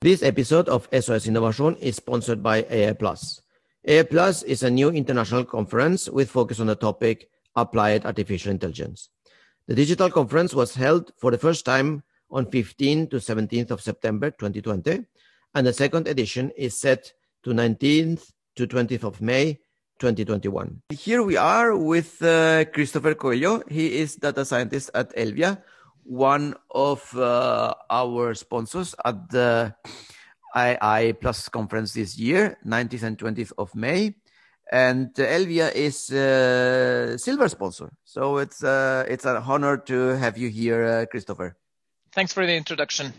This episode of SOS Innovation is sponsored by AI Plus. AI Plus is a new international conference with focus on the topic applied artificial intelligence. The digital conference was held for the first time on 15 to 17th of September 2020, and the second edition is set to 19th to 20th of May 2021. Here we are with uh, Christopher Coelho. He is data scientist at Elvia, one of uh, our sponsors at the AI Plus conference this year, 19th and 20th of May. And uh, Elvia is a silver sponsor. So it's, uh, it's an honor to have you here, uh, Christopher. Thanks for the introduction.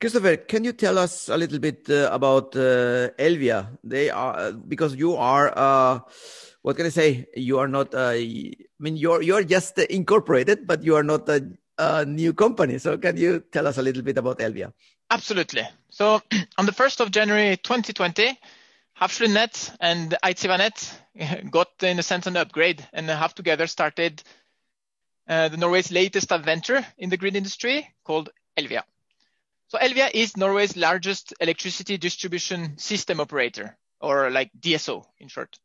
Christopher, can you tell us a little bit uh, about uh, Elvia? They are because you are uh, what can I say? You are not. I mean, you're you're just incorporated, but you are not a, a, new company. So, can you tell us a little bit about Elvia? Absolutely. So, on the first of January 2020, Hafslundnet and Eidsivanet got, in a sense, an upgrade, and have together started uh, the Norway's latest adventure in the grid industry called Elvia. So Elvia is Norway's largest electricity distribution system operator, or like DSO in short.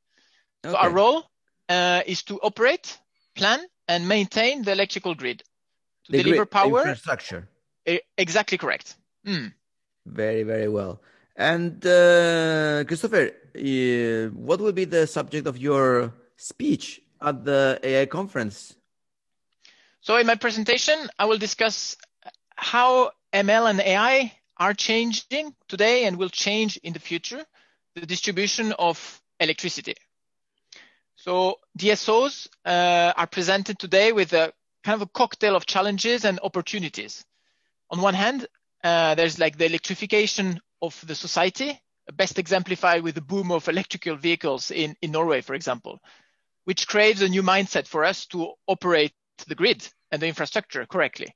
Okay. So our role uh, is to operate, plan, and maintain the electrical grid to the deliver power. Infrastructure. exactly correct. Mm. Very, very well. And uh, Christopher, uh, what will be the subject of your speech at the AI conference? So in my presentation, I will discuss how ML and AI are changing today and will change in the future the distribution of electricity. So DSOs uh, are presented today with a kind of a cocktail of challenges and opportunities. On one hand, uh, there's like the electrification of the society, best exemplified with the boom of electrical vehicles in, in Norway, for example, which creates a new mindset for us to operate the grid and the infrastructure correctly.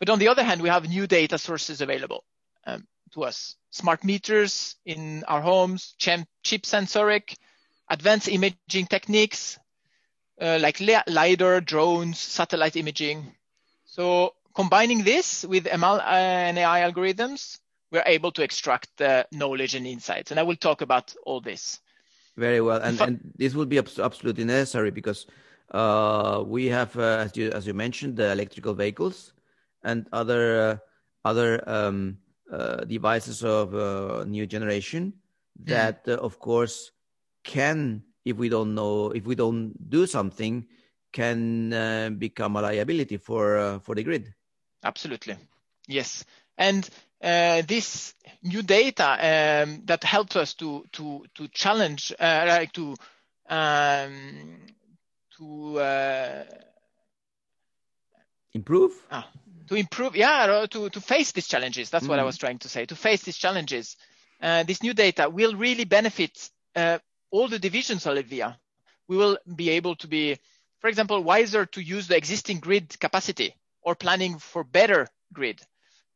But on the other hand, we have new data sources available um, to us. Smart meters in our homes, chip sensoric, advanced imaging techniques uh, like LiDAR, drones, satellite imaging. So combining this with ML and AI algorithms, we're able to extract the knowledge and insights. And I will talk about all this. Very well. And, and this will be absolutely necessary because uh, we have, uh, as, you, as you mentioned, the electrical vehicles and other uh, other um, uh, devices of uh, new generation mm. that mm. of course can if we don't know if we don't do something can uh, become a liability for uh, for the grid absolutely yes and uh, this new data um, that helps us to to to challenge like to um, to improve ah, to improve, yeah, to, to face these challenges. That's mm. what I mm. was trying to say. To face these challenges, uh, this new data will really benefit uh, all the divisions of Elvia. We will be able to be, for example, wiser to use the existing grid capacity or planning for better grid.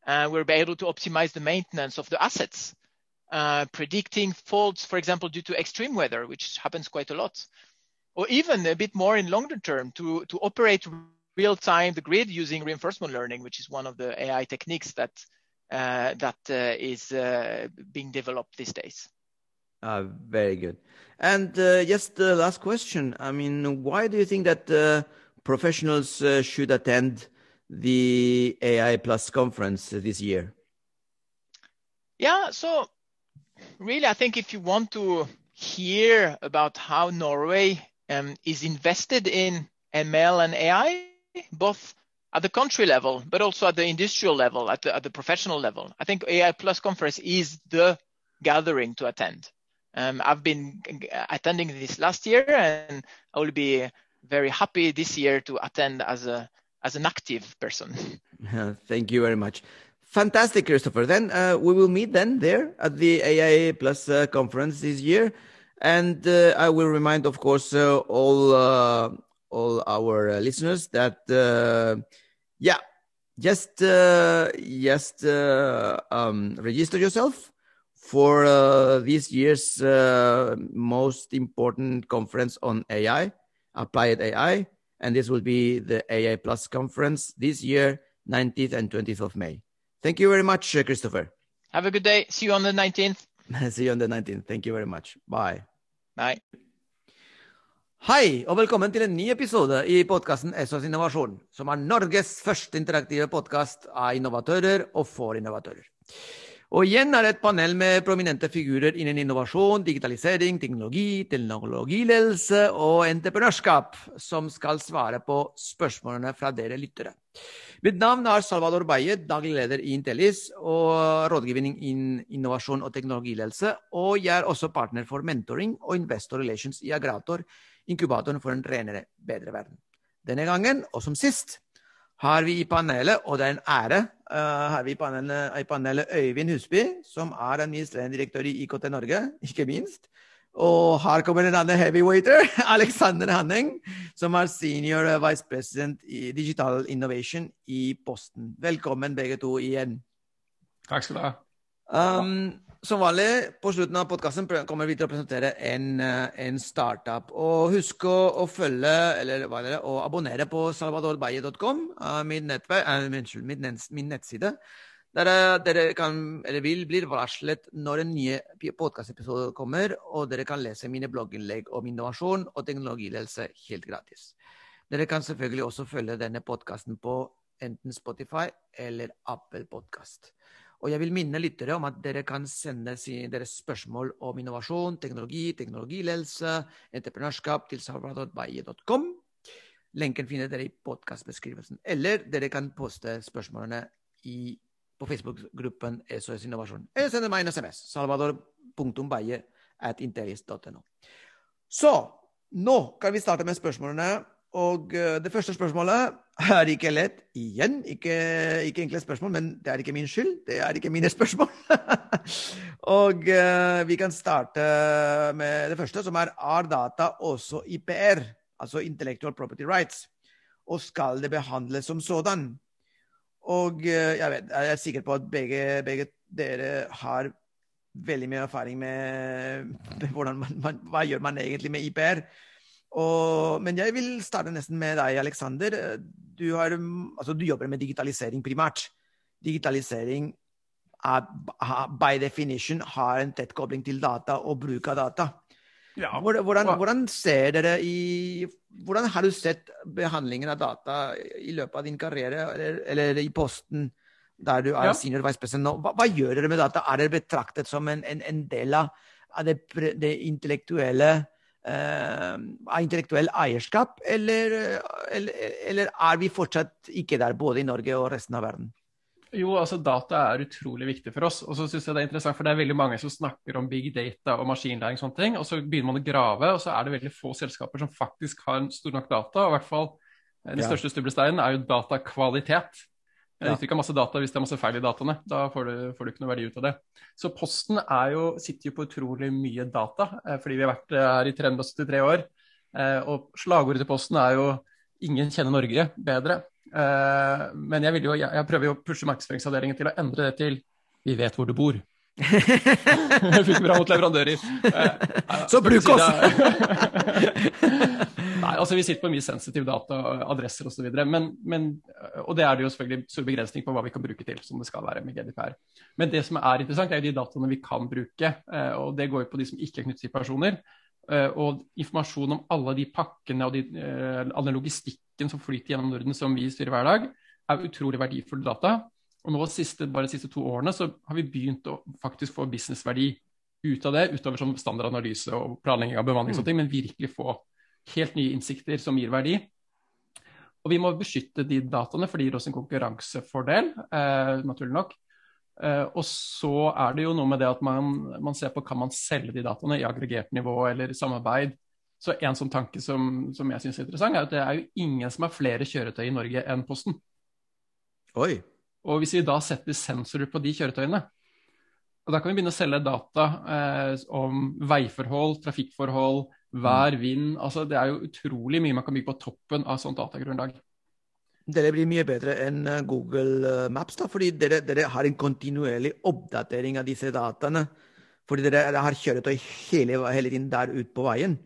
Uh, we'll be able to optimize the maintenance of the assets, uh, predicting faults, for example, due to extreme weather, which happens quite a lot, or even a bit more in longer term to, to operate real time the grid using reinforcement learning, which is one of the AI techniques that uh, that uh, is uh, being developed these days. Uh, very good. And uh, just the last question. I mean, why do you think that uh, professionals should attend the AI Plus conference this year? Yeah, so really, I think if you want to hear about how Norway um, is invested in ML and AI, both at the country level, but also at the industrial level, at the, at the professional level. I think AI Plus conference is the gathering to attend. Um, I've been attending this last year, and I will be very happy this year to attend as a as an active person. Thank you very much. Fantastic, Christopher. Then uh, we will meet then there at the AIA Plus uh, conference this year. And uh, I will remind, of course, uh, all uh, all our uh, listeners that yeah just just um, register yourself for uh, this year's uh, most important conference on AI, applied AI, and this will be the AI Plus conference this year, 19th and 20th of May. Thank you very much, uh, Christopher. Have a good day. See you on the 19th. See you on the 19th. Thank you very much. Bye. Bye. Hei, og velkommen til en ny episode i podkasten SOS Innovasjon, som er Norges første interaktive podkast av innovatører og for innovatører. Og igjen er det et panel med prominente figurer innen innovasjon, digitalisering, teknologi, teknologiledelse og entreprenørskap som skal svare på spørsmålene fra dere lyttere. Mitt navn er Salvador Baye, daglig leder i Intellis og rådgivning innen innovasjon og teknologiledelse. Og jeg er også partner for mentoring og investor relations i Agrator, inkubatoren for en renere, bedre verden. Denne gangen, og som sist, har vi i panelet, og det er en ære, har vi i panelet, i panelet Øyvind Husby, som er administrerende direktør i IKT Norge, ikke minst. Og her kommer en annen heavyweighter, Alexander Hanning, som er senior vice president i Digital Innovation i Posten. Velkommen begge to igjen. Takk skal du ha. Um, som vanlig, på slutten av podkasten kommer vi til å presentere en, eh, en startup. Og husk å, å følge, eller hva er det, å abonnere på salvadorbaye.com, uh, min, min, min, nettside. Der dere kan, eller vil bli varslet når en ny podkastepisode kommer, og dere kan lese mine blogginnlegg om innovasjon og teknologiledelse helt gratis. Dere kan selvfølgelig også følge denne podkasten på enten Spotify eller Apple Podkast. Og jeg vil minne lyttere om at dere kan sende deres spørsmål om innovasjon, teknologi, teknologiledelse, entreprenørskap til salvadorbaye.com. Lenken finner dere i podkastbeskrivelsen. Eller dere kan poste spørsmålene i, på Facebook-gruppen SOS Innovasjon. Eller sende meg en SMS. salvador.baye. Så nå kan vi starte med spørsmålene og uh, det første spørsmålet er ikke lett. Igjen, ikke, ikke, enkle spørsmål, men det er ikke min skyld. Det er ikke mine spørsmål. og uh, vi kan starte med det første, som er er data også IPR, altså Intellectual Property Rights, og skal det behandles som sådan? Og uh, jeg, vet, jeg er sikker på at begge, begge dere har veldig mye erfaring med, med hvordan man, man, hva gjør man egentlig med IPR. Og, men jeg vil starte nesten med deg, Aleksander. Du, altså, du, jobber med digitalisering primært. Digitalisering er, by definition har en tett kobling til data og bruk av data. Ja. Hvordan, hvordan, ser dere i Hvordan har du sett behandlingen av data i løpet av din karriere, eller, eller i posten der du er ja. senior vice president nå? Hva, hva, gjør dere med data? Er dere betraktet som en, en, en del av, det, det intellektuelle av eh, intellektuell eierskap, eller, eller, eller, er vi fortsatt ikke der, både i Norge og resten av verden? Jo, altså Data er utrolig viktig for oss. og så synes jeg Det er interessant, for det er veldig mange som snakker om big data og maskinlæring. og sånne ting, og Så begynner man å grave, og så er det veldig få selskaper som faktisk har stor nok data. og i hvert fall Den ja. største stublesteinen er jo datakvalitet. Det du ikke masse data hvis det er masse feil i dataene. Da får du, får du, ikke noe verdi ut av det. Så Posten jo, sitter jo på utrolig mye data, eh, fordi vi har vært eh, her i 373 år. Eh, og slagordet til Posten er jo 'ingen kjenner Norge bedre'. Men jeg, jo, jeg prøver jo å pushe markedsføringsavdelingen til å endre det til 'vi vet hvor du bor'. Funker bra mot leverandører. Så bruk oss! Nei, altså Vi sitter på mye sensitive data, adresser osv. Men, men, og det er det jo selvfølgelig stor begrensning på hva vi kan bruke til, som det skal være med GDPR. Men det som er interessant, er jo de dataene vi kan bruke. Eh, og det går jo på de som ikke er knyttet til personer. Eh, og informasjon om alle de pakkene og de, eh, all den logistikken som flyter gjennom Norden som vi styrer hver dag, er utrolig verdifulle data. Og nå siste, bare de siste to årene så har vi begynt å faktisk få businessverdi ut av det, utover som standardanalyse og planlegging av bemanning, mm. men virkelig få helt nye innsikter som gir verdi. Og vi må beskytte de dataene, for de gir oss en konkurransefordel, eh, naturlig nok. Eh, og så er det jo noe med det at man, man, ser på kan man selge de dataene i aggregert nivå eller samarbeid. Så en sånn tanke som, som jeg syns er interessant, er at det er jo ingen som har flere kjøretøy i Norge enn Posten. Oi. Og hvis vi da setter sensorer på de kjøretøyene, og da kan vi begynne å selge data eh, om veiforhold, trafikkforhold, vær, vind. altså Det er jo utrolig mye man kan bygge på toppen av sånt datagrunnlag. Dere blir mye bedre enn eh, Google eh, Maps, da, fordi dere, dere har en kontinuerlig oppdatering av disse dataene. Fordi dere har kjøretøy hele, hele tiden der ute på veien.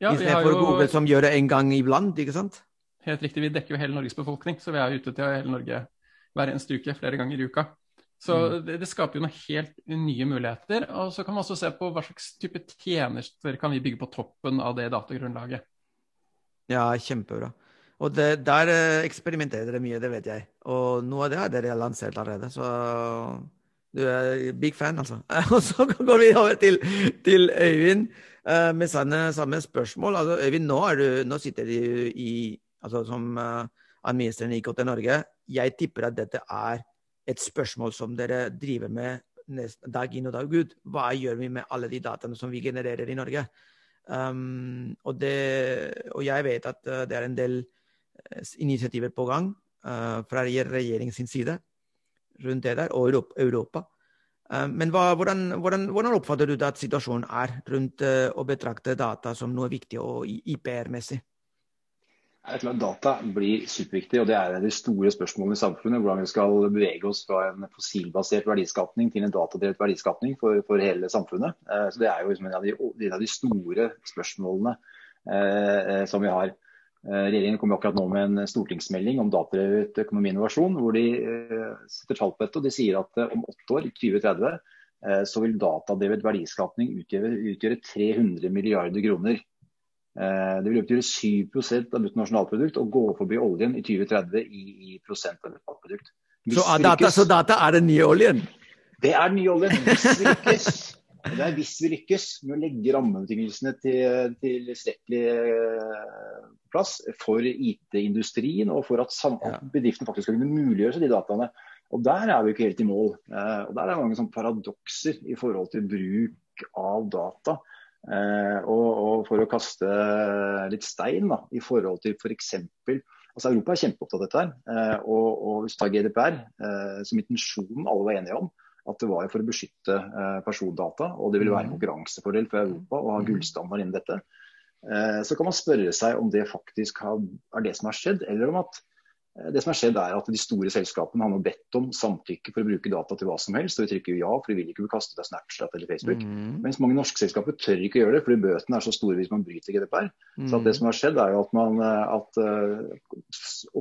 Ja, Istedenfor jo... Google som gjør det en gang iblant, ikke sant? Helt riktig. Vi dekker jo hele Norges befolkning, så vi er ute til hele Norge hver eneste uke, flere ganger i uka. Så mm. det, det, skaper jo noen helt nye muligheter. Og så kan man også se på hva slags type tjenester kan vi bygge på toppen av det datagrunnlaget. Ja, kjempebra. Og det, der eh, eksperimenterer dere mye, det vet jeg. Og noe av det har dere lansert allerede. Så du er big fan, altså. Og så går vi over til, til Øyvind uh, med samme, samme, spørsmål. Altså, Øyvind, nå, du, nå sitter du i, altså, som uh, administrerende IKT Norge. Jeg tipper at dette er et spørsmål som dere driver med dag inn og dag ut. Hva gjør vi med alle de dataene som vi genererer i Norge? Um, og, det, og, jeg vet at uh, det er en del uh, initiativer på gang uh, fra regjeringens side rundt det der, og Europa. Men hva, hvordan, hvordan, hvordan, oppfatter du at situasjonen er rundt uh, å betrakte data som noe viktig og IPR-messig? Tror at Data blir superviktig, og det er de store spørsmålene i samfunnet. Hvordan vi skal bevege oss fra en fossilbasert verdiskapning til en datadrevet verdiskapning for, for, hele samfunnet. Eh, så Det er jo liksom en, av de, en av de store spørsmålene eh, som vi har. Eh, regjeringen kommer akkurat nå med en stortingsmelding om datadrevet økonomi og innovasjon, hvor de eh, setter tall på dette. og De sier at eh, om åtte år, i 2030, eh, så vil datadrevet verdiskapning utgjøre, utgjøre 300 milliarder kroner. Eh, det vil utgjøre 7% av bruttonasjonalprodukt og gå forbi oljen i 2030 i, i prosent av bruttonasjonalprodukt. Så data, så data er den nye oljen? Det er den nye oljen, hvis vi lykkes. Det er hvis vi lykkes med å legge rammebetingelsene til tilstrekkelig eh, plass for IT-industrien, og for at, bedriftene faktisk skal kunne muliggjøre de dataene. Og Der er vi ikke helt i mål. Eh, og Der er det mange sånn paradokser i forhold til bruk av data. Eh, og, og, for å kaste litt stein da, i forhold til f.eks. For altså Europa er kjempeopptatt av dette. her, eh, og, og Hvis du tar GDPR, eh, som intensjonen alle var enige om, at det var for å beskytte persondata, og det ville være en mm. konkurransefordel for Europa å ha mm. gullstandard innen dette, så kan man spørre seg om det faktisk er det som har skjedd, eller om at det som har skjedd er at De store selskapene har nå bedt om samtykke for å bruke data til hva som helst. og Vi trykker ja, for de vil ikke bli kastet av Snapchat eller Facebook. Mm. Mens mange norske selskaper tør ikke gjøre det, fordi bøtene er så store hvis man bryter GDPR. Mm. Så Det som har skjedd er at, man, eh, at uh,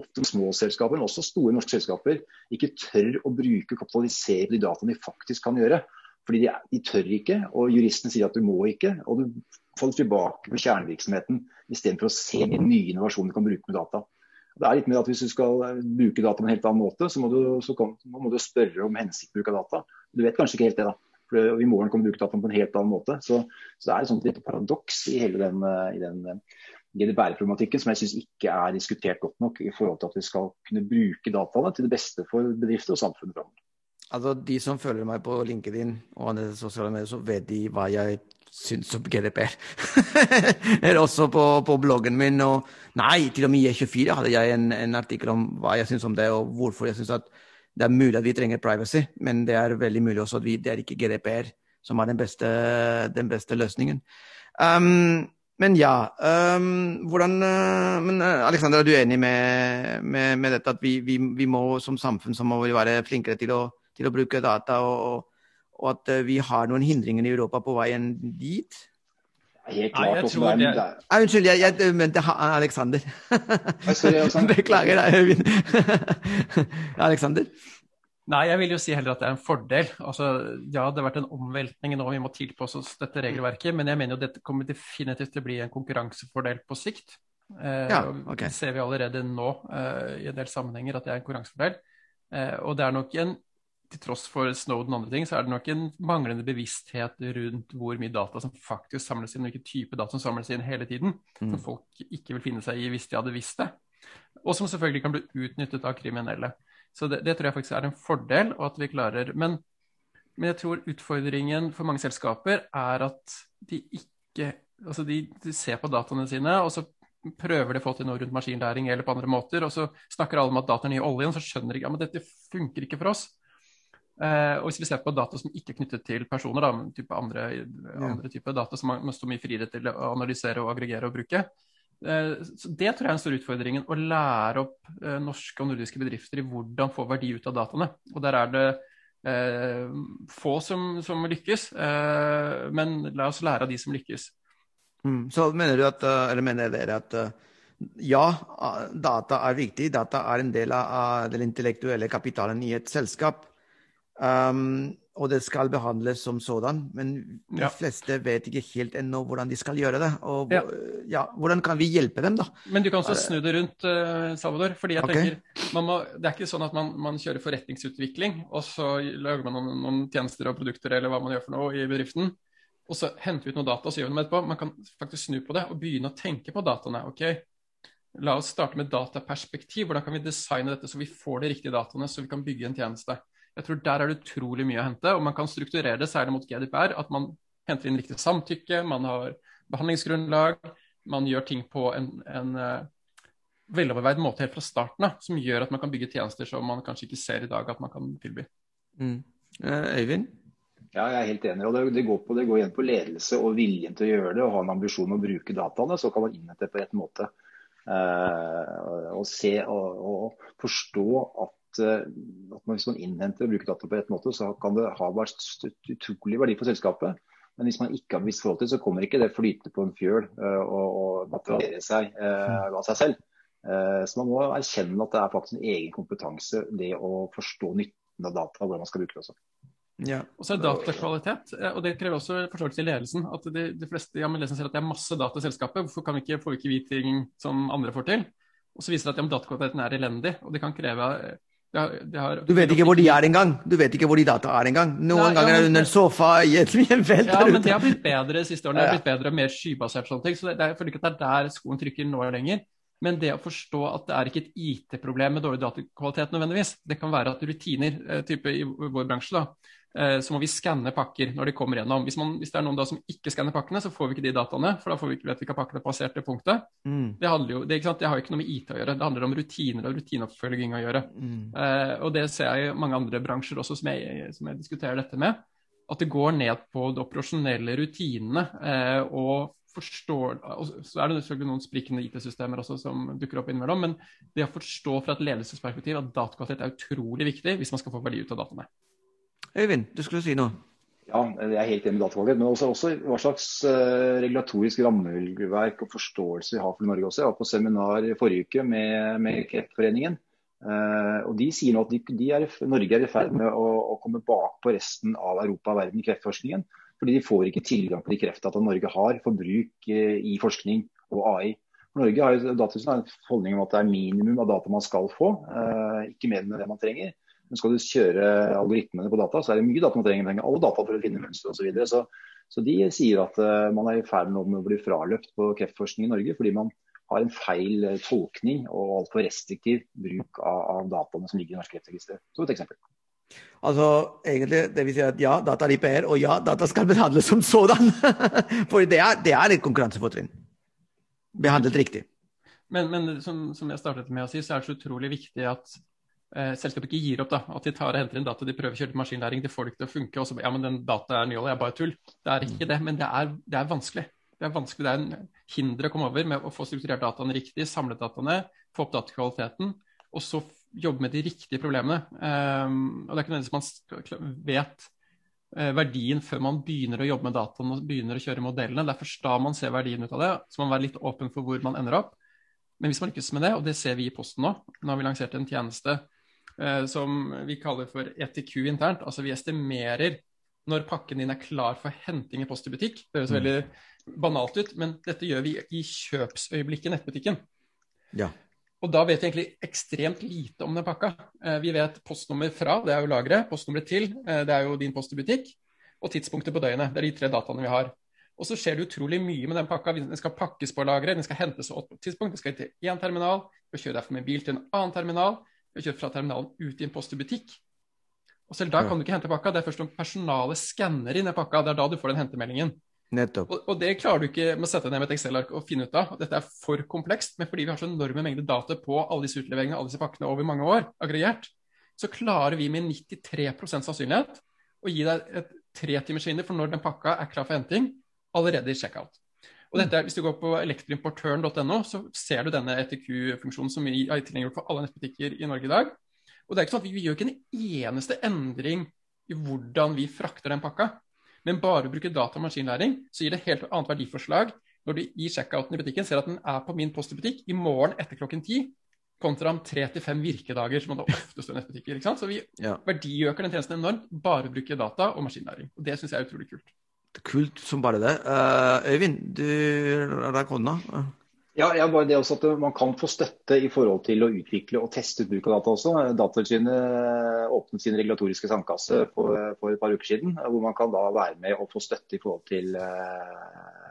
ofte små selskaper, men også store norske selskaper, ikke tør å bruke kapitalisere de dataene de faktisk kan gjøre. Fordi de, de tør ikke, og juristene sier at du må ikke. og du faller tilbake på kjernevirksomheten istedenfor å se de nye innovasjonene du kan bruke med data. Det er litt med at Hvis du skal eh, bruke data på en helt annen måte, så må du, så kan, må du spørre om hensiktsbruk av data. Du vet kanskje ikke helt det. da. For I morgen kan du bruke data på en helt annen måte. Så, så det er et sånt lite paradoks i hele den, eh, den eh, GDPR-problematikken som jeg syns ikke er diskutert godt nok i forhold til at vi skal kunne bruke dataene til det beste for bedrifter og samfunnet framover. Altså, De som følger meg på LinkedIn og andre sosiale medier, så vet de hva jeg syns om GDPR. Eller også på, på, bloggen min. Og nei, til og med i E24 hadde jeg en, en artikkel om hva jeg syns om det, og hvorfor jeg syns at det er mulig at vi trenger privacy, men det er veldig mulig også at vi, det er ikke GDPR som er den beste, den beste løsningen. Um, men ja um, hvordan, uh, Men uh, Alexander, er du enig med, med, med dette at vi, vi, vi, må som samfunn så må vi være flinkere til å, til å bruke data og, og at eh, vi har noen hindringer i Europa på veien dit? Helt klart. Nei, jeg tror det... Ah, unnskyld, jeg, jeg mente Aleksander. Beklager deg, Øyvind. Aleksander? Nei, jeg vil jo si heller at det er en fordel. Altså, ja, det har vært en omveltning nå, vi må tilpasse oss dette regelverket. Men jeg mener jo dette kommer definitivt til å bli en konkurransefordel på sikt. Eh, ja, okay. Det ser vi allerede nå eh, i en del sammenhenger at det er en konkurransefordel. Eh, og det er nok en til tross for Snowden og andre ting, så er det nok en manglende bevissthet rundt hvor mye data som faktisk samles inn, og hvilken type data som samles inn hele tiden. Mm. Som folk ikke vil finne seg i hvis de hadde visst det. Og som selvfølgelig kan bli utnyttet av kriminelle. Så det, det tror jeg faktisk er en fordel, og at vi klarer Men, men jeg tror utfordringen for mange selskaper er at de ikke Altså de, de ser på dataene sine, og så prøver de å få til noe rundt maskinlæring eller på andre måter, og så snakker alle om at data er ny oljen, så skjønner de ikke ja, men dette funker ikke for oss. Uh, og hvis vi ser på data som ikke er knyttet til personer, da, men type andre, andre typer data som man står mye friere til å analysere og aggregere og bruke, uh, så Det tror jeg er en stor utfordring. Å lære opp uh, norske og nordiske bedrifter i hvordan få verdi ut av dataene. Og Der er det få som, som lykkes, men la oss lære av de som lykkes. Mm. Så mener du at, eller mener dere at ja, data er viktig. Data er en del av den intellektuelle kapitalen i et selskap. Um, og det skal behandles som sådan, men de Ja. fleste vet ikke helt ennå hvordan de skal gjøre det. Og Ja. ja, hvordan kan vi hjelpe dem, da? Men du kan også snu det rundt, eh, Salvador. fordi jeg okay. tenker, man må, Det er ikke sånn at man, man kjører forretningsutvikling, og så lager man noen, noen tjenester og produkter eller hva man gjør for noe i bedriften. Og så henter vi ut noe data og så gjør vi noe etterpå. Man kan faktisk snu på det og begynne å tenke på dataene. ok, La oss starte med dataperspektiv. Hvordan kan vi designe dette så vi får de riktige dataene, så vi kan bygge en tjeneste. Jeg tror Der er det utrolig mye å hente, og man kan strukturere det særlig mot GDPR. At man henter inn riktig samtykke, man har behandlingsgrunnlag, man gjør ting på en, en eh, veloverveid måte helt fra starten av, som gjør at man kan bygge tjenester som man kanskje ikke ser i dag at man kan tilby. Mm. Eh, Øyvind? Ja, jeg er helt enig. og det, det, går på, det går igjen på ledelse og viljen til å gjøre det, og ha en ambisjon om å bruke dataene. Så kan man innhente på rett måte. Eh, og se og, og forstå at, eh, at hvis man innhenter og bruker data på rett måte, så kan det ha vært utrolig verdi for selskapet. Men hvis man ikke har bevisst forhold til så kommer ikke det flyte på en fjøl eh, og, og materialisere seg eh, av seg selv. Eh, så man må erkjenne at det er faktisk en egen kompetanse, det å forstå nytten av data og hvordan man skal bruke det også. Ja. Og så er datakvalitet, eh, og det krever også forståelse i ledelsen. At de, de fleste ja, men ledelsen ser at det er masse data i selskapet, hvorfor kan vi ikke, får vi ikke vi ting som andre får til? Og så viser det at ja, datakvaliteten er elendig, og det kan kreve har, det har, Du vet ikke hvor de er engang. Du vet ikke hvor de data er engang. Noen Nei, ja, ganger er det men- under en sofa i et fjellfelt Ja, der men det har blitt bedre de siste årene. Det har blitt bedre og mer skybasert sånne ting. Så det, det jeg føler ikke at det er der skoen trykker nå lenger. Men det å forstå at det er ikke et IT-problem med dårlig datakvalitet nødvendigvis. Det kan være at rutiner, eh, type i vår bransje, da, så må vi skanne pakker når de kommer gjennom. Hvis, man, hvis det er noen da som ikke skanner pakkene, så får vi ikke de dataene. For da får vi ikke, vet vi at pakkene passerte punktet. Mm. Det, jo, det, det har jo ikke noe med IT å gjøre. Det handler om rutiner og rutineoppfølging å gjøre. Mm. Eh, og det ser jeg i mange andre bransjer også som jeg, som jeg diskuterer dette med. At det går ned på de operasjonelle rutinene. Eh, og forstår, og Så er det selvfølgelig noen sprikende IT-systemer også som dukker opp innimellom. Men det å forstå fra et ledelsesperspektiv at datakvalitet er utrolig viktig hvis man skal få verdi ut av dataene. Øyvind, du skulle si noe. Ja, jeg er helt enig med datakvalitet, men også, også hva slags uh, regulatorisk rammeverk og forståelse vi har for Norge også. Jeg var på seminar forrige uke med, med Kreftforeningen. Uh, og De sier nå at de, de er, Norge er i ferd med å, å komme bakpå resten av Europa og verden i kreftforskningen. Fordi de får ikke tilgang på de kreftdata Norge har for bruk uh, i forskning og AI. For Norge har jo en holdning om at det er minimum av data man skal få, ikke mer enn det man trenger. Men skal du kjøre algoritmene på data, så er det mye data man trenger. Trenger alle data for å finne mønstre osv. Så, videre. så Så de sier at eh, man er i ferd med å bli fraløpt på kreftforskning i Norge fordi man har en feil eh, tolkning og altfor restriktiv bruk av, av dataene som ligger i norsk kreftregister. Som et eksempel. Altså, egentlig, det vil si at ja, data er IPR, og ja, data skal behandles som sådan. For det er, det er et konkurransefortrinn. Behandlet riktig. Men, men som, som jeg startet med å si, så er det så utrolig viktig at selskapet ikke gir opp. da, At de tar og henter inn data, de prøver å kjøre maskinlæring, de får det ikke til å funke. og så ja, men den data er nyholdet, er bare tull. Det er ikke det, men det er, det er vanskelig. Det er vanskelig, det er en hinder å komme over med å få strukturert dataene riktig, samlet dataene, få opp datakvaliteten, og så jobbe med de riktige problemene. Um, og det er ikke nødvendigvis man vet eh, verdien før man begynner å jobbe med dataen og begynner å kjøre modellene. Det er først da man ser verdien ut av det. Så man må være litt åpen for hvor man ender opp. Men hvis man lykkes med det, og det ser vi i Posten nå, nå har vi lansert en tjeneste eh, som vi kaller for ETQ internt. Altså vi estimerer når pakken din er klar for henting i Post i butikk. Det høres veldig banalt ut, men dette gjør vi i kjøpsøyeblikket i nettbutikken. Ja. Og da vet vi egentlig ekstremt lite om den pakka. Eh, Vi vet postnummer fra, det er jo lageret. Postnummeret til, eh, det er jo din post i butikk. Og tidspunktet på døgnet. Det er de tre dataene vi har. Og så skjer det utrolig mye med den pakka. Den skal pakkes på lageret, den skal hentes på et tidspunkt. Den skal til én terminal. Vi kjører derfor med bil til en annen terminal. Vi kjører fra terminalen ut i en post butikk. Og selv da kan du ikke hente pakka. Det er først når personalet skanner inn den pakka. Det er da du får den hentemeldingen. Nettopp. Og, og det klarer du ikke med å sette ned med et Excel-ark og finne ut av. Dette er for komplekst, men fordi vi har så enorme mengder data på alle disse utleveringene, alle disse pakkene over mange år, aggregert, så klarer vi med 93% sannsynlighet å gi deg et tretimers for når den pakka er klar for henting, allerede i checkout. Og dette, Hvis du går på elektroimportøren.no, så ser du denne ETQ-funksjonen som vi har tilgjengeliggjort for alle nettbutikker i Norge i dag. Og det er ikke sånn at Vi vi gjør ikke en eneste endring i hvordan vi frakter den pakka. Men bare å bruke data og maskinlæring, så gir det helt annet verdiforslag når du i checkouten i butikken ser at den er på min post i butikk i morgen etter klokken ti. kontra om tre til fem virkedager, som det ofte står i nettbutikker. ikke sant? Så vi Ja. verdiøker den tjenesten enormt, bare bruker data og maskinlæring. Og Det syns jeg er utrolig kult. Kult som bare det. Eh, Øyvind, du rakk hånda. Ja, ja, bare det også at Man kan få støtte i forhold til å utvikle og teste ut bruk av data også. Datatilsynet åpnet sin regulatoriske sandkasse for, for et par uker siden, hvor man kan da være med og få støtte i forhold til, eh,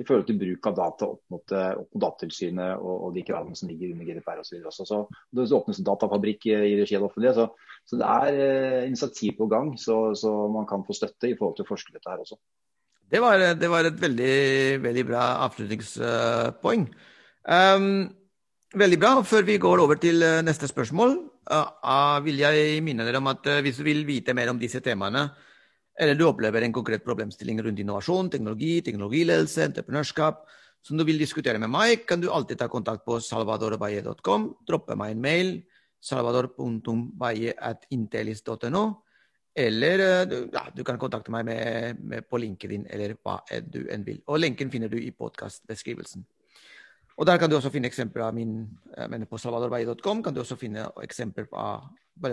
i forhold til bruk av data opp mot, eh, opp mot Datatilsynet og, og de kravene som ligger under GDPR osv. også. Så det åpnes en datafabrikk i, i regi av det offentlige. Så, så det er eh, initiativ på gang, så, så man kan få støtte i forhold til å forske dette her også. Det var, det var et veldig, veldig bra avslutningspoeng. Um, veldig bra. Før vi går over til eh, neste spørsmål, uh, uh, vil jeg minne dere om at hvis du vil vite mer om disse temaene, eller du opplever en konkret problemstilling rundt innovasjon, teknologi, teknologiledelse, entreprenørskap, som du vil diskutere med meg, kan du alltid ta kontakt på salvadorbaye.com, droppe meg en mail, salvador.baye.intelis.no, eller eh, ja, du kan kontakte meg med, med på LinkedIn eller hva du enn vil. Og lenken finner du i podkastbeskrivelsen. Og der kan du også finne eksempler av min jeg mener På salvadorbaye.com kan du også finne eksempler på,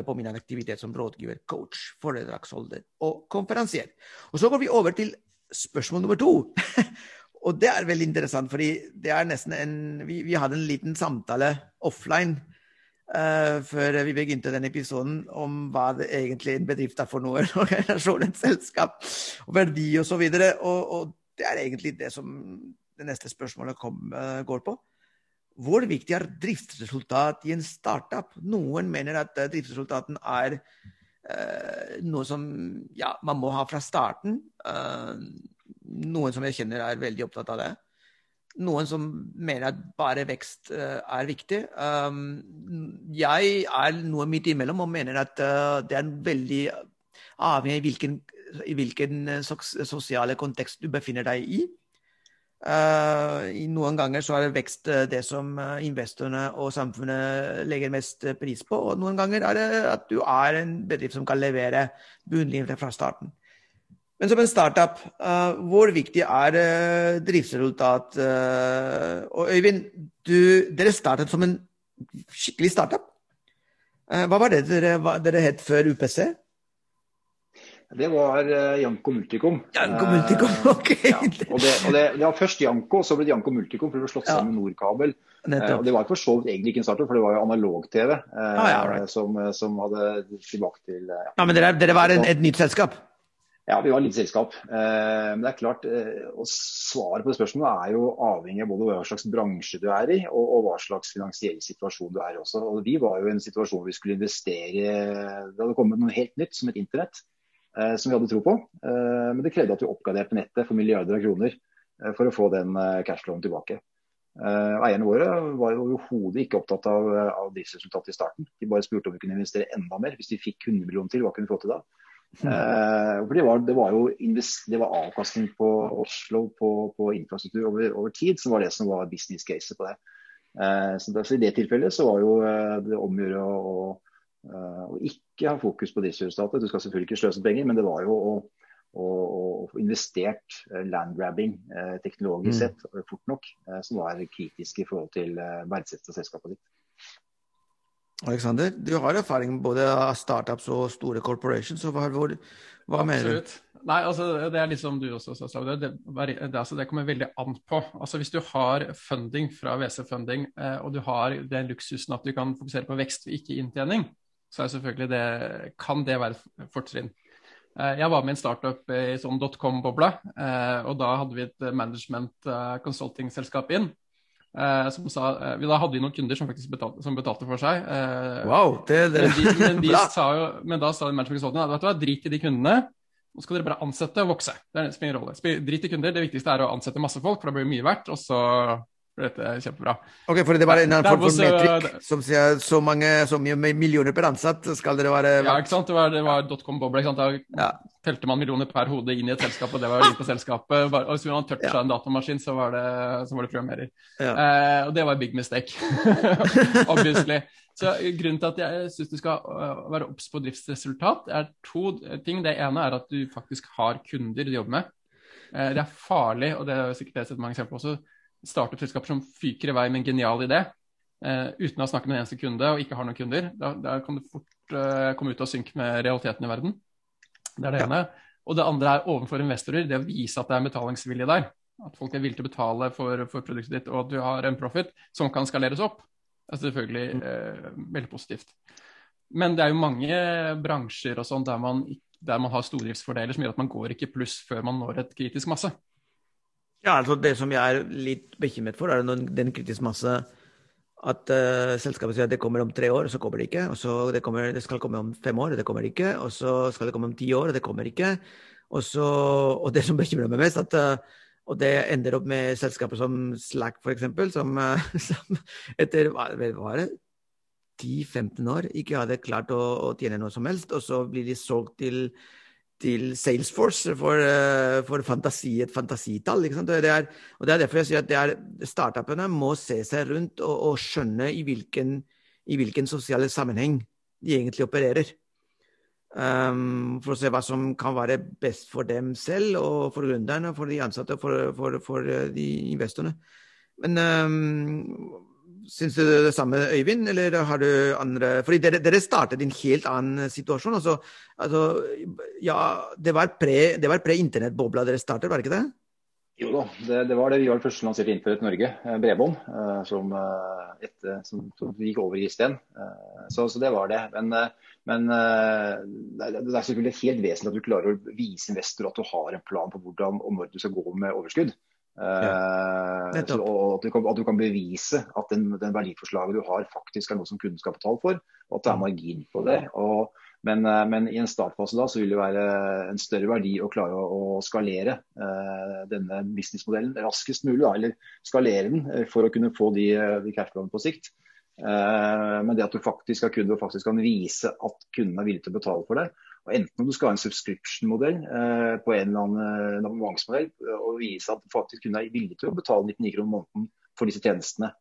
på min aktivitet som rådgiver, coach, foredragsholder og konferansier. Og så går vi over til spørsmål nummer to. og det er veldig interessant, fordi det er nesten en Vi, vi hadde en liten samtale offline uh, før vi begynte denne episoden om hva det egentlig en bedrift er for noe, en organisasjon, et selskap, og verdi osv. Og, så og, og det er egentlig det som det neste spørsmålet kom, uh, går på. Hvor viktig er driftsresultat i en startup? Noen mener at uh, driftsresultaten er uh, noe som ja, man må ha fra starten. noen som jeg kjenner er veldig opptatt av det. Noen som mener at bare vekst er viktig. Jeg er noe midt imellom og mener at det er veldig avhengig av hvilken, i hvilken sosiale kontekst du befinner deg i. Uh, noen ganger så er vekst det som investorene og samfunnet legger mest pris på, og noen ganger er det at du er en bedrift som kan levere bunnlinjer fra starten. Men som en startup, uh, hvor viktig er uh, driftsresultat? og Øyvind, du, dere startet som en skikkelig startup. hva var det dere, hva, dere het før UPC? Det var uh, Janko Multicom. Janko Multicom, ok. Uh, ja. og det, og det, det, var først Janko, så ble det Janko Multicom, for det ble slått sammen med Nordkabel. Uh, og Det var for så vidt egentlig ikke en startup, for det var jo analog-TV ah, ja, right. som, som, hadde tilbake til Ja, Men dere, dere var en, et nytt selskap? Ja, vi var et lite selskap. men det er klart, Svaret på det spørsmålet er jo avhengig av både hva slags bransje du er i, og hva slags finansiell situasjon du er i også. Og Vi var jo i en situasjon hvor vi skulle investere Det hadde kommet noe helt nytt, som et internett som vi hadde tro på. Men det krevde at vi oppgraderte nettet for milliarder av kroner for å få den cashflowen tilbake. Eierne våre var overhodet ikke opptatt av, av driftsresultatet i starten. De bare spurte om vi kunne investere enda mer. Hvis de fikk 100 millioner til, hva kunne vi få til da? Mm. For det var, det var jo det var avkastning på Oslo på, på infrastruktur over, over, tid som var det som var business case på det. Så, det, så I det tilfellet så var jo det om å gjøre å og ikke ha fokus på driftsresultatet. Du skal selvfølgelig ikke sløse penger, men det var jo å, å, å få investert landgrabbing eh, teknologisk Mm. sett fort nok, eh, som var kritisk i forhold til eh, verdsettelsen av selskapet ditt. Alexander, du har erfaring med både startups og store corporations. Så hva, hvor, hva mener du? Nei, altså, Det er litt som du også sa, Det, det, det, altså, det kommer veldig an på. Altså, Hvis du har funding fra WC-funding, eh, og du har den luksusen at du kan fokusere på vekst og ikke inntjening, så er selvfølgelig det, kan det være et fortrinn. Eh, jeg var med i en startup i sånn dotcom-bobla, eh, og da hadde vi et management eh, consulting-selskap inn. Som sa, vi da hadde vi noen kunder som faktisk betalte, som betalte for seg. Wow, det, det, men, de, men, de jo, men da sa management consulting vet du hva, drit i de kundene. Nå skal dere bare ansette og vokse. Det er en spiller rolle. Drit i kunder. Det viktigste er å ansette masse folk, for da blir det mye verdt. Og så blir dette er kjempebra. Ok, for det var en annen form for metrikk som sier så mange så mye millioner per ansatt skal dere være Ja, ikke sant? Det var, det var dotcom-boble. Da Ja. telte man millioner per hode inn i et selskap, og det var litt på selskapet. Og hvis man toucha Ja. en datamaskin, så var det, så var det programmerer. Ja. Eh, og det var big mistake, obviously. Så grunnen til at jeg syns du skal øh, være obs på driftsresultat, er to ting. Det ene er at du faktisk har kunder du jobber med. Eh, det er farlig, og det er sikkert det sett mange eksempler på også, startup-selskaper som fyker i vei med en genial idé. uh, uten å snakke med en eneste kunde og ikke har noen kunder. Da, da kan du fort uh, komme ut og synke med realiteten i verden. Det er det ja. ene. Og det andre er overfor investorer, det å vise at det er betalingsvilje der. At folk er villige til å betale for, for, produktet ditt, og at du har en profit som kan skaleres opp. Det er selvfølgelig uh, veldig positivt. Men det er jo mange bransjer og sånn der, der, man har stordriftsfordeler som gjør at man går ikke pluss før man når et kritisk masse. Ja, altså Det som jeg er litt bekymret for, er den kritisk masse at uh, selskapet sier at det kommer om tre år, og så kommer det ikke. Og så det, kommer, det skal komme om fem år, og det kommer ikke. Og så skal det komme om ti år, og det kommer ikke. Og, så, og det som bekymrer meg mest, at uh, og det ender opp med selskaper som Slack, f.eks., som, uh, som etter hva var det, 10-15 år ikke hadde klart å, å, tjene noe som helst. Og så blir de solgt til til Salesforce for, eh, for fantasi, et fantasitall. Det er, og det er derfor jeg sier at det er, startupene må se seg rundt og, og skjønne i hvilken, i hvilken sosiale sammenheng de egentlig opererer. Um, for å se hva som kan være best for dem selv, og for gründerne, for de ansatte og for, for, for, eh, de investorene. Men um, Syns du det samme, Øyvind, eller har du andre Fordi dere, dere startet i en helt annen situasjon. Altså, altså ja, det var pre-internettbobla pre dere startet, var det ikke det? Jo da, det, det, var det. Vi var det første som lanserte Internett Norge, eh, bredbånd, eh, som, eh, som, som, gikk over i sten. Så, så, det var det. Men, men det er selvfølgelig helt vesentlig at du klarer å vise investor at du har en plan på hvordan og når du skal gå med overskudd. Ja. Eh, at du, kan, at du, kan, bevise at den, den, verdiforslaget du har, faktisk er noe som kunden skal betale for, og at det er mm. margin på det. Og, men, eh, men, i en startfase da, så vil det være en større verdi å klare å, å skalere uh, denne businessmodellen raskest mulig. Da, eller skalere den for å kunne få de, de cashflowene på sikt. Uh, men det at du faktisk har kunder og faktisk kan vise at kunden er villig til å betale for det, og enten om du skal ha en subscription-modell eh, på en eller annen eh, abonnementsmodell, eh, og vise at du faktisk kunne være villig til å betale 99 kroner måneden for disse tjenestene,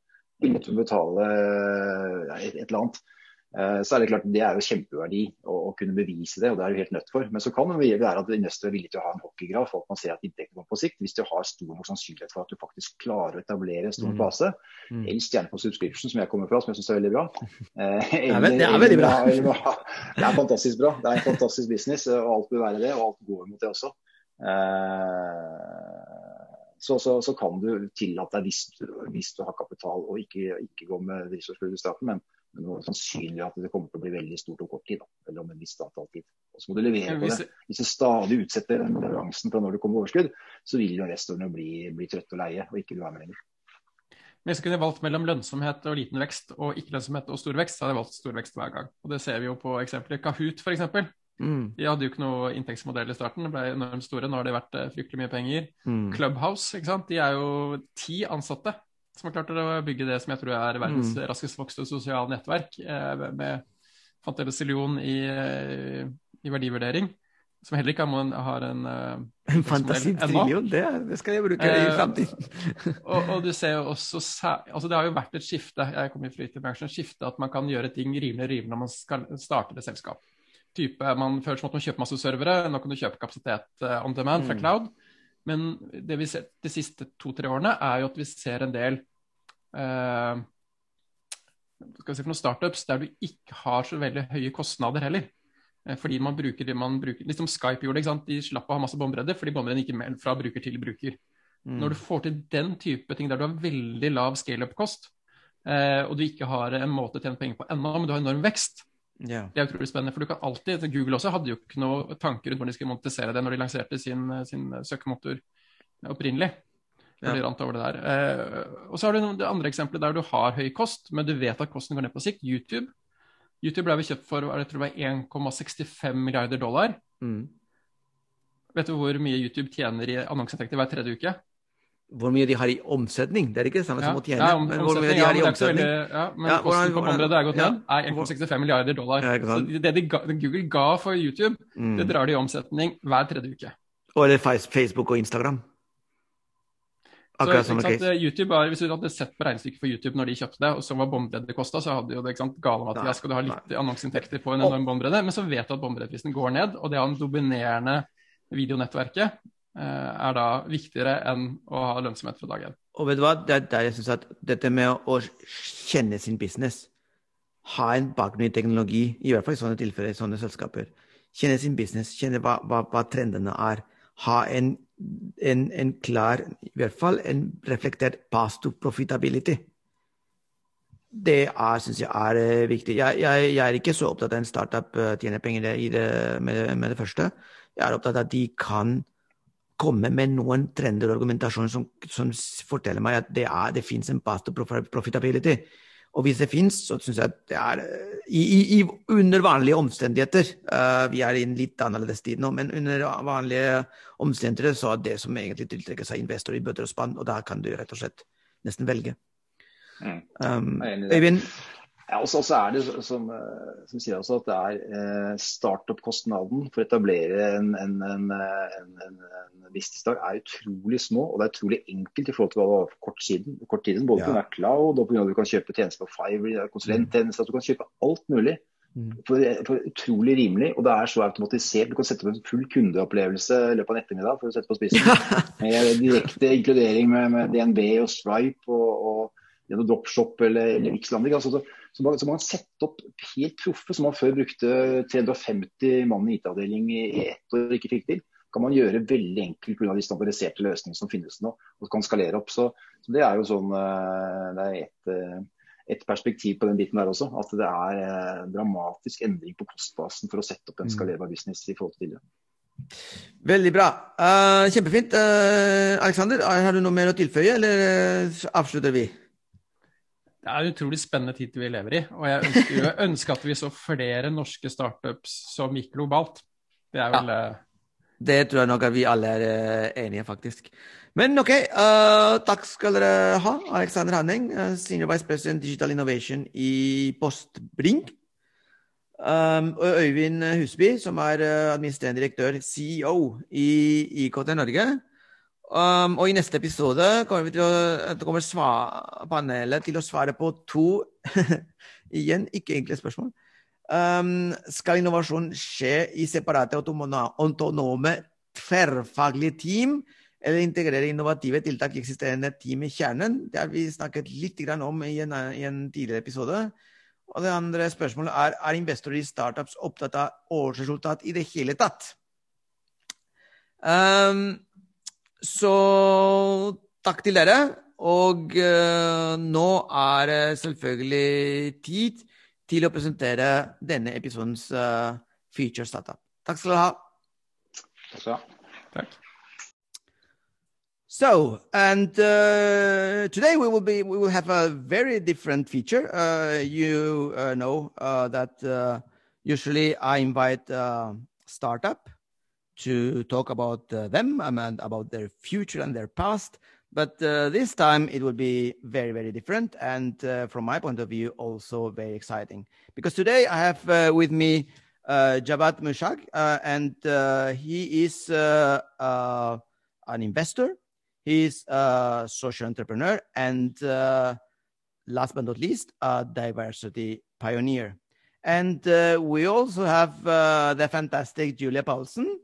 villig til å betale ja, et, et eller annet, Eh, så er det klart det er jo kjempeverdi å, å, kunne bevise det, og det er du helt nødt for. Men så kan det være at investor er villig til å ha en hockeygraf for at man ser at inntektene kommer på sikt. Hvis du har stor nok sannsynlighet for at du faktisk klarer å etablere en stor mm. base. Mm. Helst gjerne på subscription, som jeg kommer fra, som jeg syns er veldig bra. Eh, eller, det er veldig bra. det er fantastisk bra. Det er en fantastisk business, og alt bør være det. Og alt går mot det også. Eh, så, så, så, kan du tillate deg, hvis, hvis, du har kapital, og ikke, ikke gå med drivstoffskudd i starten, men men det er sannsynlig at det kommer til å bli veldig stort om kort tid. Da, eller om en viss antall tid. Og så må du levere på det. Hvis du stadig utsetter den leveransen fra når det kommer overskudd, så vil jo investorene bli, bli trøtte og leie, og ikke du være med lenger. Hvis jeg kunne valgt mellom lønnsomhet og liten vekst og ikke lønnsomhet og stor vekst, så hadde jeg valgt stor vekst hver gang. Og Det ser vi jo på eksempler. Kahoot f.eks. Mm. De hadde jo ikke noe inntektsmodell i starten, det ble enormt store. Nå har det vært eh, fryktelig mye penger. Mm. Clubhouse, ikke sant? de er jo ti ansatte som har klart å bygge det som jeg tror er verdens mm. raskest vokste sosiale nettverk, eh, med fantasillion i, eh, i verdivurdering. Som heller ikke har, har en uh, En fantasitrillion, det, det, skal jeg bruke i framtiden. og, og, du ser jo også altså Det har jo vært et skifte jeg kom i flytebransjen, skifte at man kan gjøre ting rimelig rimelig når man skal starte et selskap. Type, man Før måtte man kjøpe masse servere, nå kan du kjøpe kapasitet on demand fra mm. Men det vi ser de siste to-tre årene, er jo at vi ser en del eh, skal vi si for noen startups der du ikke har så veldig høye kostnader heller. Eh, fordi man bruker det man bruker Litt som Skype gjorde, ikke sant? de slapp å ha masse båndbredde fordi båndbredden gikk mer fra bruker til bruker. Mm. Når du får til den type ting der du har veldig lav scale-up-kost, eh, og du ikke har en måte å tjene penger på ennå, men du har enorm vekst, Yeah. Det er utrolig spennende. for du kan alltid, Google også hadde jo ikke noe tanker rundt hvordan de skulle monetisere det når de lanserte sin, sin søkemotor opprinnelig. Ja. Eh, og så har du det andre eksempelet der du har høy kost, men du vet at kosten går ned på sikt. YouTube. YouTube ble vi kjøpt for jeg tror det var 1,65 milliarder dollar. Mm. Vet du hvor mye YouTube tjener i annonseinntekter hver tredje uke? Hvor mye de har i omsetning. Det er ikke det samme som å tjene. Ja, om, men hvor mye de har i omsetning. Veldig, ja, men ja, kosten på området er gått ned. er 1,65 milliarder dollar. så det de ga, Google ga for YouTube, mm. det drar de i omsetning hver tredje uke. Og eller Facebook og Instagram. Akkurat så, sant, YouTube er, Hvis du hadde sett på regnestykket for YouTube når de kjøpte det, og så var båndbredde kosta, så hadde jo det ikke sant, gale at jeg skal du ha litt annonseinntekter på en enorm båndbredde. Men så vet du at båndbreddeprisen går ned, og det har den dominerende videonettverket eh, er da viktigere enn å ha lønnsomhet fra dag én. og vet du hva, det er der jeg synes at dette med å kjenne sin business, ha en bakgrunn i teknologi, i hvert fall i sånne tilfeller, i sånne selskaper, kjenne sin business, kjenne hva, hva, hva trendene er, ha en, en, en, klar, i hvert fall en reflektert pass to profitability. Det er, syns jeg er uh, viktig. Jeg, jeg, jeg, er ikke så opptatt av en startup uh, tjener penger det, med, med, det første. Jeg er opptatt av at de kan komme med noen trender og argumentasjon som, som forteller meg at det, er, det fins en path to profitability. Og hvis det fins, så syns jeg at det er i, i, under vanlige omstendigheter uh, Vi er i en litt annerledes tid nå, men under vanlige omstendigheter så er det som egentlig tiltrekker seg investorer i bøtter og spann, og da kan du rett og slett nesten velge. Mm. Um, Øyvind, ja, og så er det som, eh, som, sier også at det er eh, startup-kostnaden for å etablere en, en, en, en, businessdag er utrolig små. Og det er utrolig enkelt i forhold til hva det var for kort siden. Kort tiden både ja. pga. cloud og pga. at du kan kjøpe tjenester på Fiverr, konsulenttjenester, at du kan kjøpe alt mulig. Mm. For, for, utrolig rimelig, og det er så automatisert. Du kan sette opp en full kundeopplevelse i løpet av en ettermiddag for å sette på spissen. Med direkte inkludering med, med DNB og Stripe og, og gjennom Dropshop eller, eller Xlanding. Altså, så, man, så man kan sette opp helt proffe, som man før brukte 350 mann i IT-avdeling i, ett år ikke fikk til. kan man gjøre veldig enkelt pga. de standardiserte løsningene som finnes nå. og kan skalere opp. Så, så Det er jo sånn, eh, det er et, eh, et, perspektiv på den biten der også. At det er eh, dramatisk endring på kostbasen for å sette opp en mm. skalerbar business i forhold til tidligere. Veldig bra. Uh, kjempefint. Uh, Alexander, har du noe mer å tilføye, eller avslutter vi? Det er en utrolig spennende tid vi lever i. Og jeg ønsker, jeg ønsker at vi så flere norske startups som gikk globalt. Det er vel ja. Eh, det tror jeg nok at vi alle er uh, enige, faktisk. Men OK, uh, takk skal dere ha, Alexander Hanning, Senior Vice President Digital Innovation i Postbrink. Um, og Øyvind Husby, som er administrerende direktør, CEO i IKT Norge. Um, og i neste episode kommer, til å, kommer panelet til å svare på to igjen ikke enkle spørsmål. Um, skal innovasjon skje i separate autonome tverrfaglige team, eller integrere innovative tiltak i eksisterende team i kjernen? Det har vi snakket litt om i en, i en tidligere episode. Og det andre spørsmålet er er investorer i startups opptatt av årsresultat i det hele tatt. Um, så takk til dere. Og uh, nå er det selvfølgelig tid til å presentere denne episodens uh, feature startup. Takk skal du ha. Takk skal du ha. Takk. So, and uh, today we will be we will have a very different feature. Uh, you uh, know uh, that usually I invite startup to talk about uh, them and about their future and their past. But uh, this time it will be very, very different. And uh, from my point of view, also very exciting. Because today I have uh, with me uh, Jabat Mushag, uh, and he is an investor, he's a social entrepreneur, and last but not least, a diversity pioneer. And we also have the fantastic Julia Paulsen,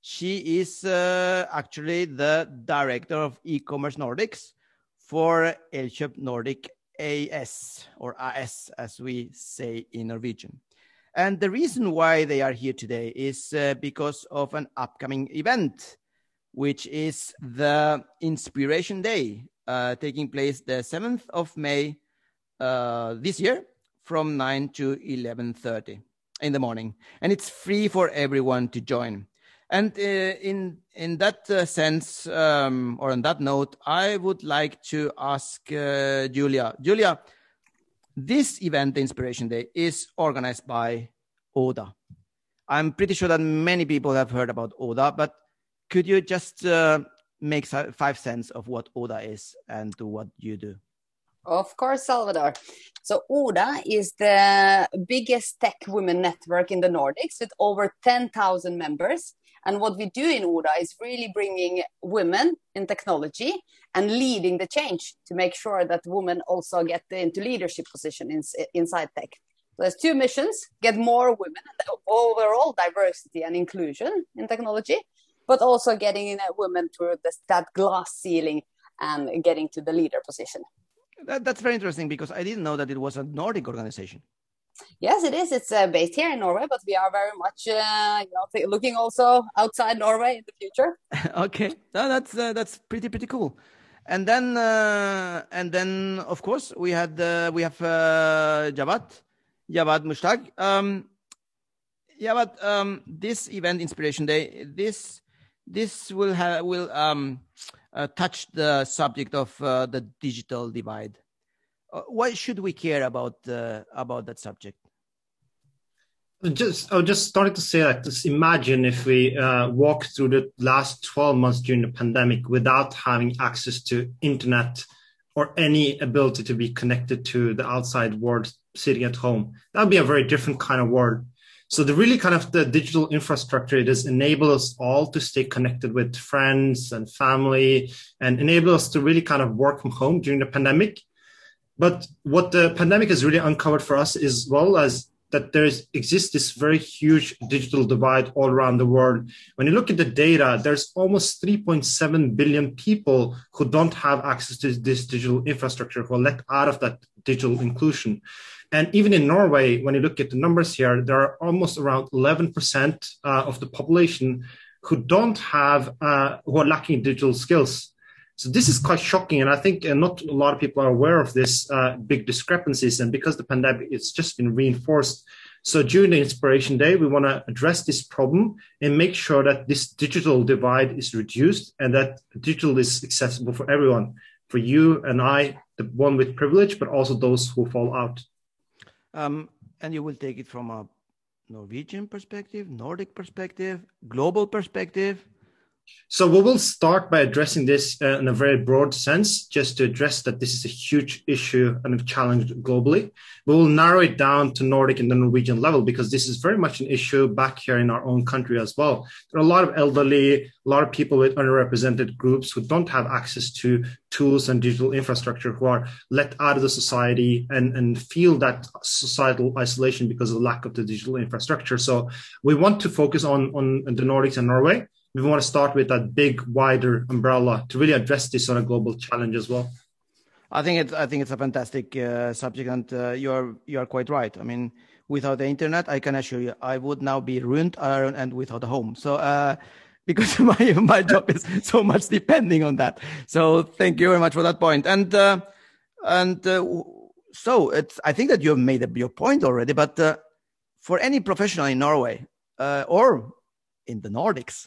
she is uh, actually the director of e-commerce Nordics for Elkjøp Nordic AS, or AS, as we say in Norwegian. And the reason why they are here today is uh, because of an upcoming event, which is the Inspiration Day, uh, taking place the 7th of May uh, this year from 9 to 11.30 in the morning. And it's free for everyone to join. And uh, in in that uh, sense, um, or on that note, I would like to ask uh, Julia. Julia, this event, the Inspiration Day, is organized by Oda. I'm pretty sure that many people have heard about Oda, but could you just uh, make five cents of what Oda is and what you do? Of course, Salvador. So Oda is the biggest tech women network in the Nordics with over 10,000 members. And what we do in Oda is really bringing women in technology and leading the change to make sure that women also get into leadership position in, inside tech. So there's two missions: get more women overall diversity and inclusion in technology, but also getting in uh, women through this, that glass ceiling and getting to the leader position. That, that's very interesting because I didn't know that it was a Nordic organization. Yes, it is. It's uh, based here in Norway, but we are very much, uh, you know, looking also outside Norway in the future. okay, no, that's uh, that's pretty pretty cool. And then uh, and then of course we had uh, we have uh, Javad Javad Mushtaq. Um, Javad, um, this event Inspiration Day, this this will have will um, touch the subject of the digital divide uh, why should we care about uh, about that subject? Just, I was just starting to say that. Just imagine if we uh, walk through the last 12 months during the pandemic without having access to internet or any ability to be connected to the outside world sitting at home. That would be a very different kind of world. So the really kind of the digital infrastructure it has enabled us all to stay connected with friends and family and enable us to really kind of work from home during the pandemic. But what the pandemic has really uncovered for us is well as that there is, exists this very huge digital divide all around the world. When you look at the data, there's almost 3.7 billion people who don't have access to this digital infrastructure, who are left out of that digital inclusion. And even in Norway, when you look at the numbers here, there are almost around 11% uh, of the population who don't have, uh, who are lacking digital skills. So this is quite shocking, and I think uh, not a lot of people are aware of this uh, big discrepancies. And because the pandemic, it's just been reinforced. So during the Inspiration Day, we want to address this problem and make sure that this digital divide is reduced and that digital is accessible for everyone, for you and I, the one with privilege, but also those who fall out. Um, and you will take it from a Norwegian perspective, Nordic perspective, global perspective. So we will start by addressing this uh, in a very broad sense, just to address that this is a huge issue and a challenge globally. We will narrow it down to Nordic and the Norwegian level because this is very much an issue back here in our own country as well. There are a lot of elderly, a lot of people with underrepresented groups who don't have access to tools and digital infrastructure who are let out of the society and, and feel that societal isolation because of the lack of the digital infrastructure. So we want to focus on, on the Nordics and Norway we want to start with that big, wider umbrella to really address this on a global challenge as well. I think it's I think it's a fantastic uh, subject, and uh, you are you are quite right. I mean, without the internet, I can assure you, I would now be ruined and without a home. So. Uh, because my my job is so much depending on that. So thank you very much for that point. And uh, and uh, so it's I think that you have made your point already. But for any professional in Norway or in the Nordics,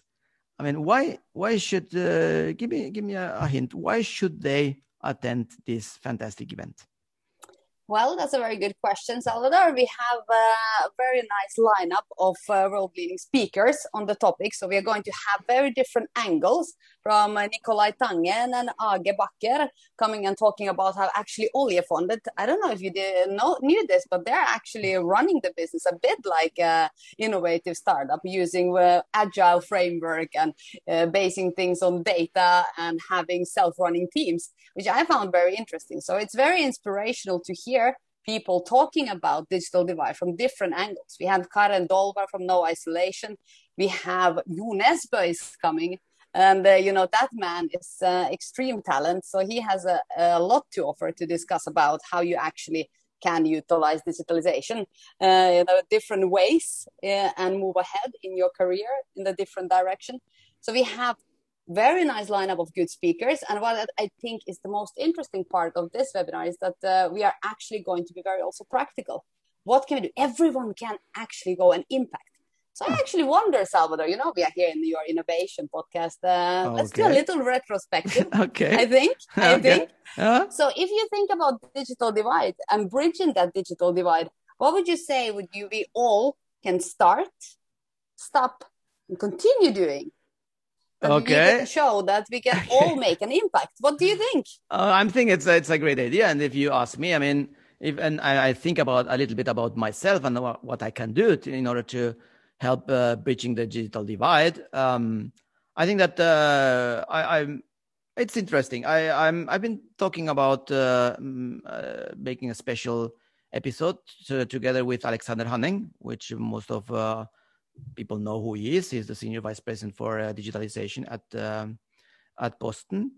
I mean, why why should uh, give me give me a, a hint? Why should they attend this fantastic event? Well, that's a very good question, Salvador. We have a very nice lineup of uh, world-leading speakers on the topic. So we are going to have very different angles from Nikolai Tangen and Age Bakker coming and talking about how actually Oljefondet, I don't know if you did know, knew this, but they're actually running the business a bit like an innovative startup using agile framework and uh, basing things on data and having self-running teams, which I found very interesting. So it's very inspirational to hear people talking about digital divide from different angles. We have Karen Dolvar from No Isolation. We have Jo Nesbø coming. And, uh, you know, that man is uh, extreme talent. So he has a, a, lot to offer to discuss about how you actually can utilize digitalization uh, different ways uh, and move ahead in your career in the different direction. So we have very nice lineup of good speakers. And what I think is the most interesting part of this webinar is that uh, we are actually going to be very also practical. What can we do? Everyone can actually go and impact. So I actually wonder, Salvador, you know, we are here in your innovation podcast. Uh, okay. Let's do a little retrospective. okay. I think. I okay. think. Uh-huh. So if you think about digital divide and bridging that digital divide, what would you say would you we all can start, stop, and continue doing that okay. we show that we can all make an impact. What do you think? Uh, I'm thinking it's a, it's a great idea. And if you ask me, I mean, if and I, I think about a little bit about myself and what, what I can do to, in order to help uh, bridging the digital divide. Um, I think that uh, I, am It's interesting. I, I'm. I've been talking about uh, uh, making a special episode to, together with Alexander Hanning, which most of uh, people know who he is. He's the senior vice president for uh, digitalization at um, at Boston.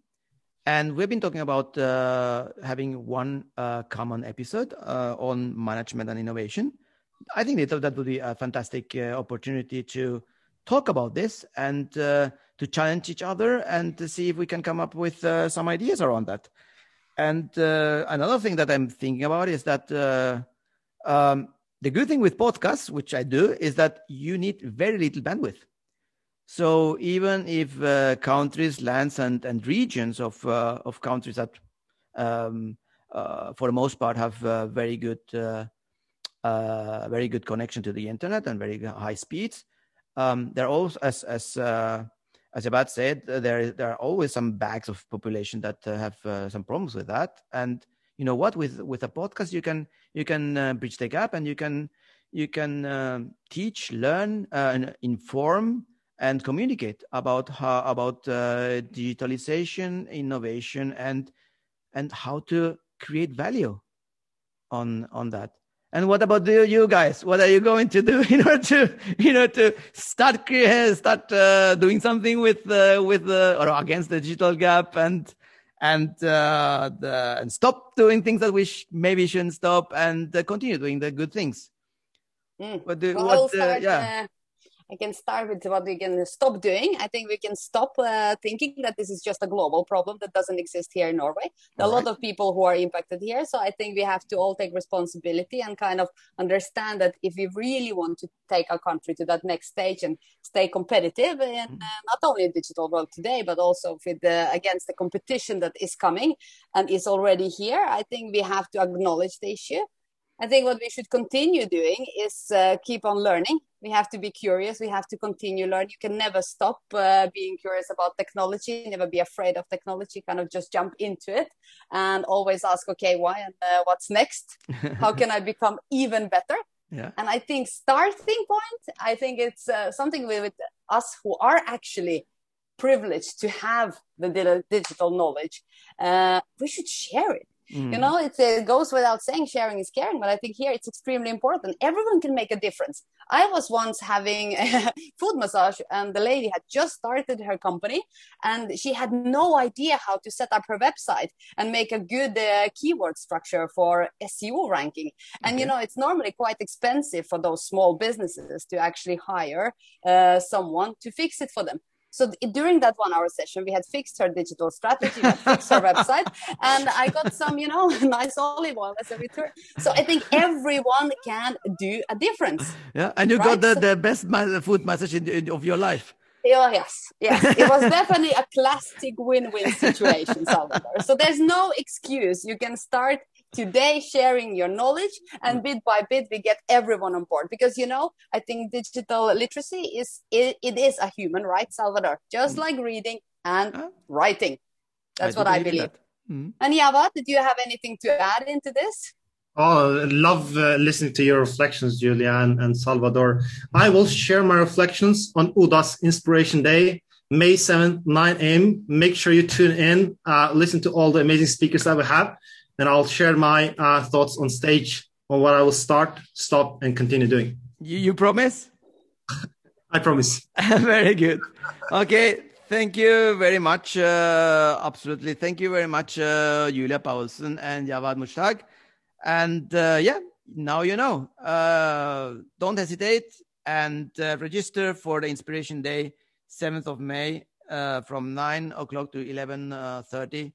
And we've been talking about uh, having one uh, common episode uh, on management and innovation. I think that that would be a fantastic uh, opportunity to talk about this and uh, to challenge each other and to see if we can come up with uh, some ideas around that. And another thing that I'm thinking about is that um, the good thing with podcasts, which I do, is that you need very little bandwidth. So even if uh, countries, lands, and, and regions of uh, of countries that, um, uh, for the most part, have very good uh, uh, very good connection to the internet and very high speeds, um, there are also as as uh, as Abad said, there there are always some bags of population that have some problems with that. And you know what, with with a podcast, you can you can bridge the gap and you can you can teach, learn, and inform and communicate about how about uh, digitalization, innovation, and and how to create value on on that. And what about the, you guys? What are you going to do in order to you know to start start uh, doing something with uh, with the or against the digital gap and and uh, the, and stop doing things that we sh- maybe shouldn't stop and uh, continue doing the good things. Mm. What do, what, uh, yeah. I can start with what we can stop doing. I think we can stop uh, thinking that this is just a global problem that doesn't exist here in Norway. There are a lot of people who are impacted here. So I think we have to all take responsibility and kind of understand that if we really want to take our country to that next stage and stay competitive in mm. uh, not only in digital world today, but also with the, against the competition that is coming and is already here, I think we have to acknowledge the issue I think what we should continue doing is uh, keep on learning. We have to be curious. We have to continue learning. You can never stop uh, being curious about technology. Never be afraid of technology. Kind of just jump into it and always ask, okay, why and uh, what's next? How can I become even better? Yeah. And I think starting point. I think it's uh, something with us who are actually privileged to have the digital knowledge. Uh, we should share it Mm. You know, it goes without saying sharing is caring, but I think here it's extremely important. Everyone can make a difference. I was once having a food massage, and the lady had just started her company, and she had no idea how to set up her website and make a good uh, keyword structure for SEO ranking. And okay. you know, it's normally quite expensive for those small businesses to actually hire uh, someone to fix it for them. So during that one hour session, we had fixed her digital strategy, fixed her website, and I got some, you know, nice olive oil as a return. So I think everyone can do a difference. Yeah, and you right? got the, so, the best food message in, in, of your life. Oh, yes, yes. It was definitely a classic win-win situation, Salvador. So there's no excuse. You can start today sharing your knowledge and bit by bit we get everyone on board. Because you know i think digital literacy is it, it is a human right salvador? Just mm. like reading and writing. That's I what i believe. mm. and Javad did you have anything to add into this? Oh, I love uh, listening to your reflections, Julian and, and Salvador. I will share my reflections on UDA's Inspiration Day, May 7th, 9 a.m. Make sure you tune in, uh, listen to all the amazing speakers that we have and I'll share my uh, thoughts on stage on what I will start, stop, and continue doing. You, you promise? I promise. very good. Okay. Thank you very much. Uh, absolutely. Thank you very much, uh, Julia Paulsen and Javad Mushtaq. And uh, yeah, now you know. Uh, don't hesitate and uh, register for the Inspiration Day, 7th of May, uh, from 9 o'clock to 11.30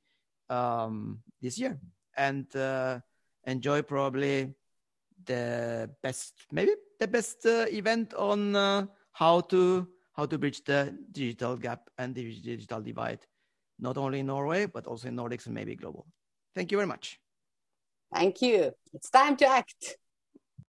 um, this year and uh, enjoy probably the best, maybe the best uh, event on uh, how to how to bridge the digital gap and the digital divide, not only in Norway but also in Nordics and maybe global. Thank you very much. Thank you. It's time to act.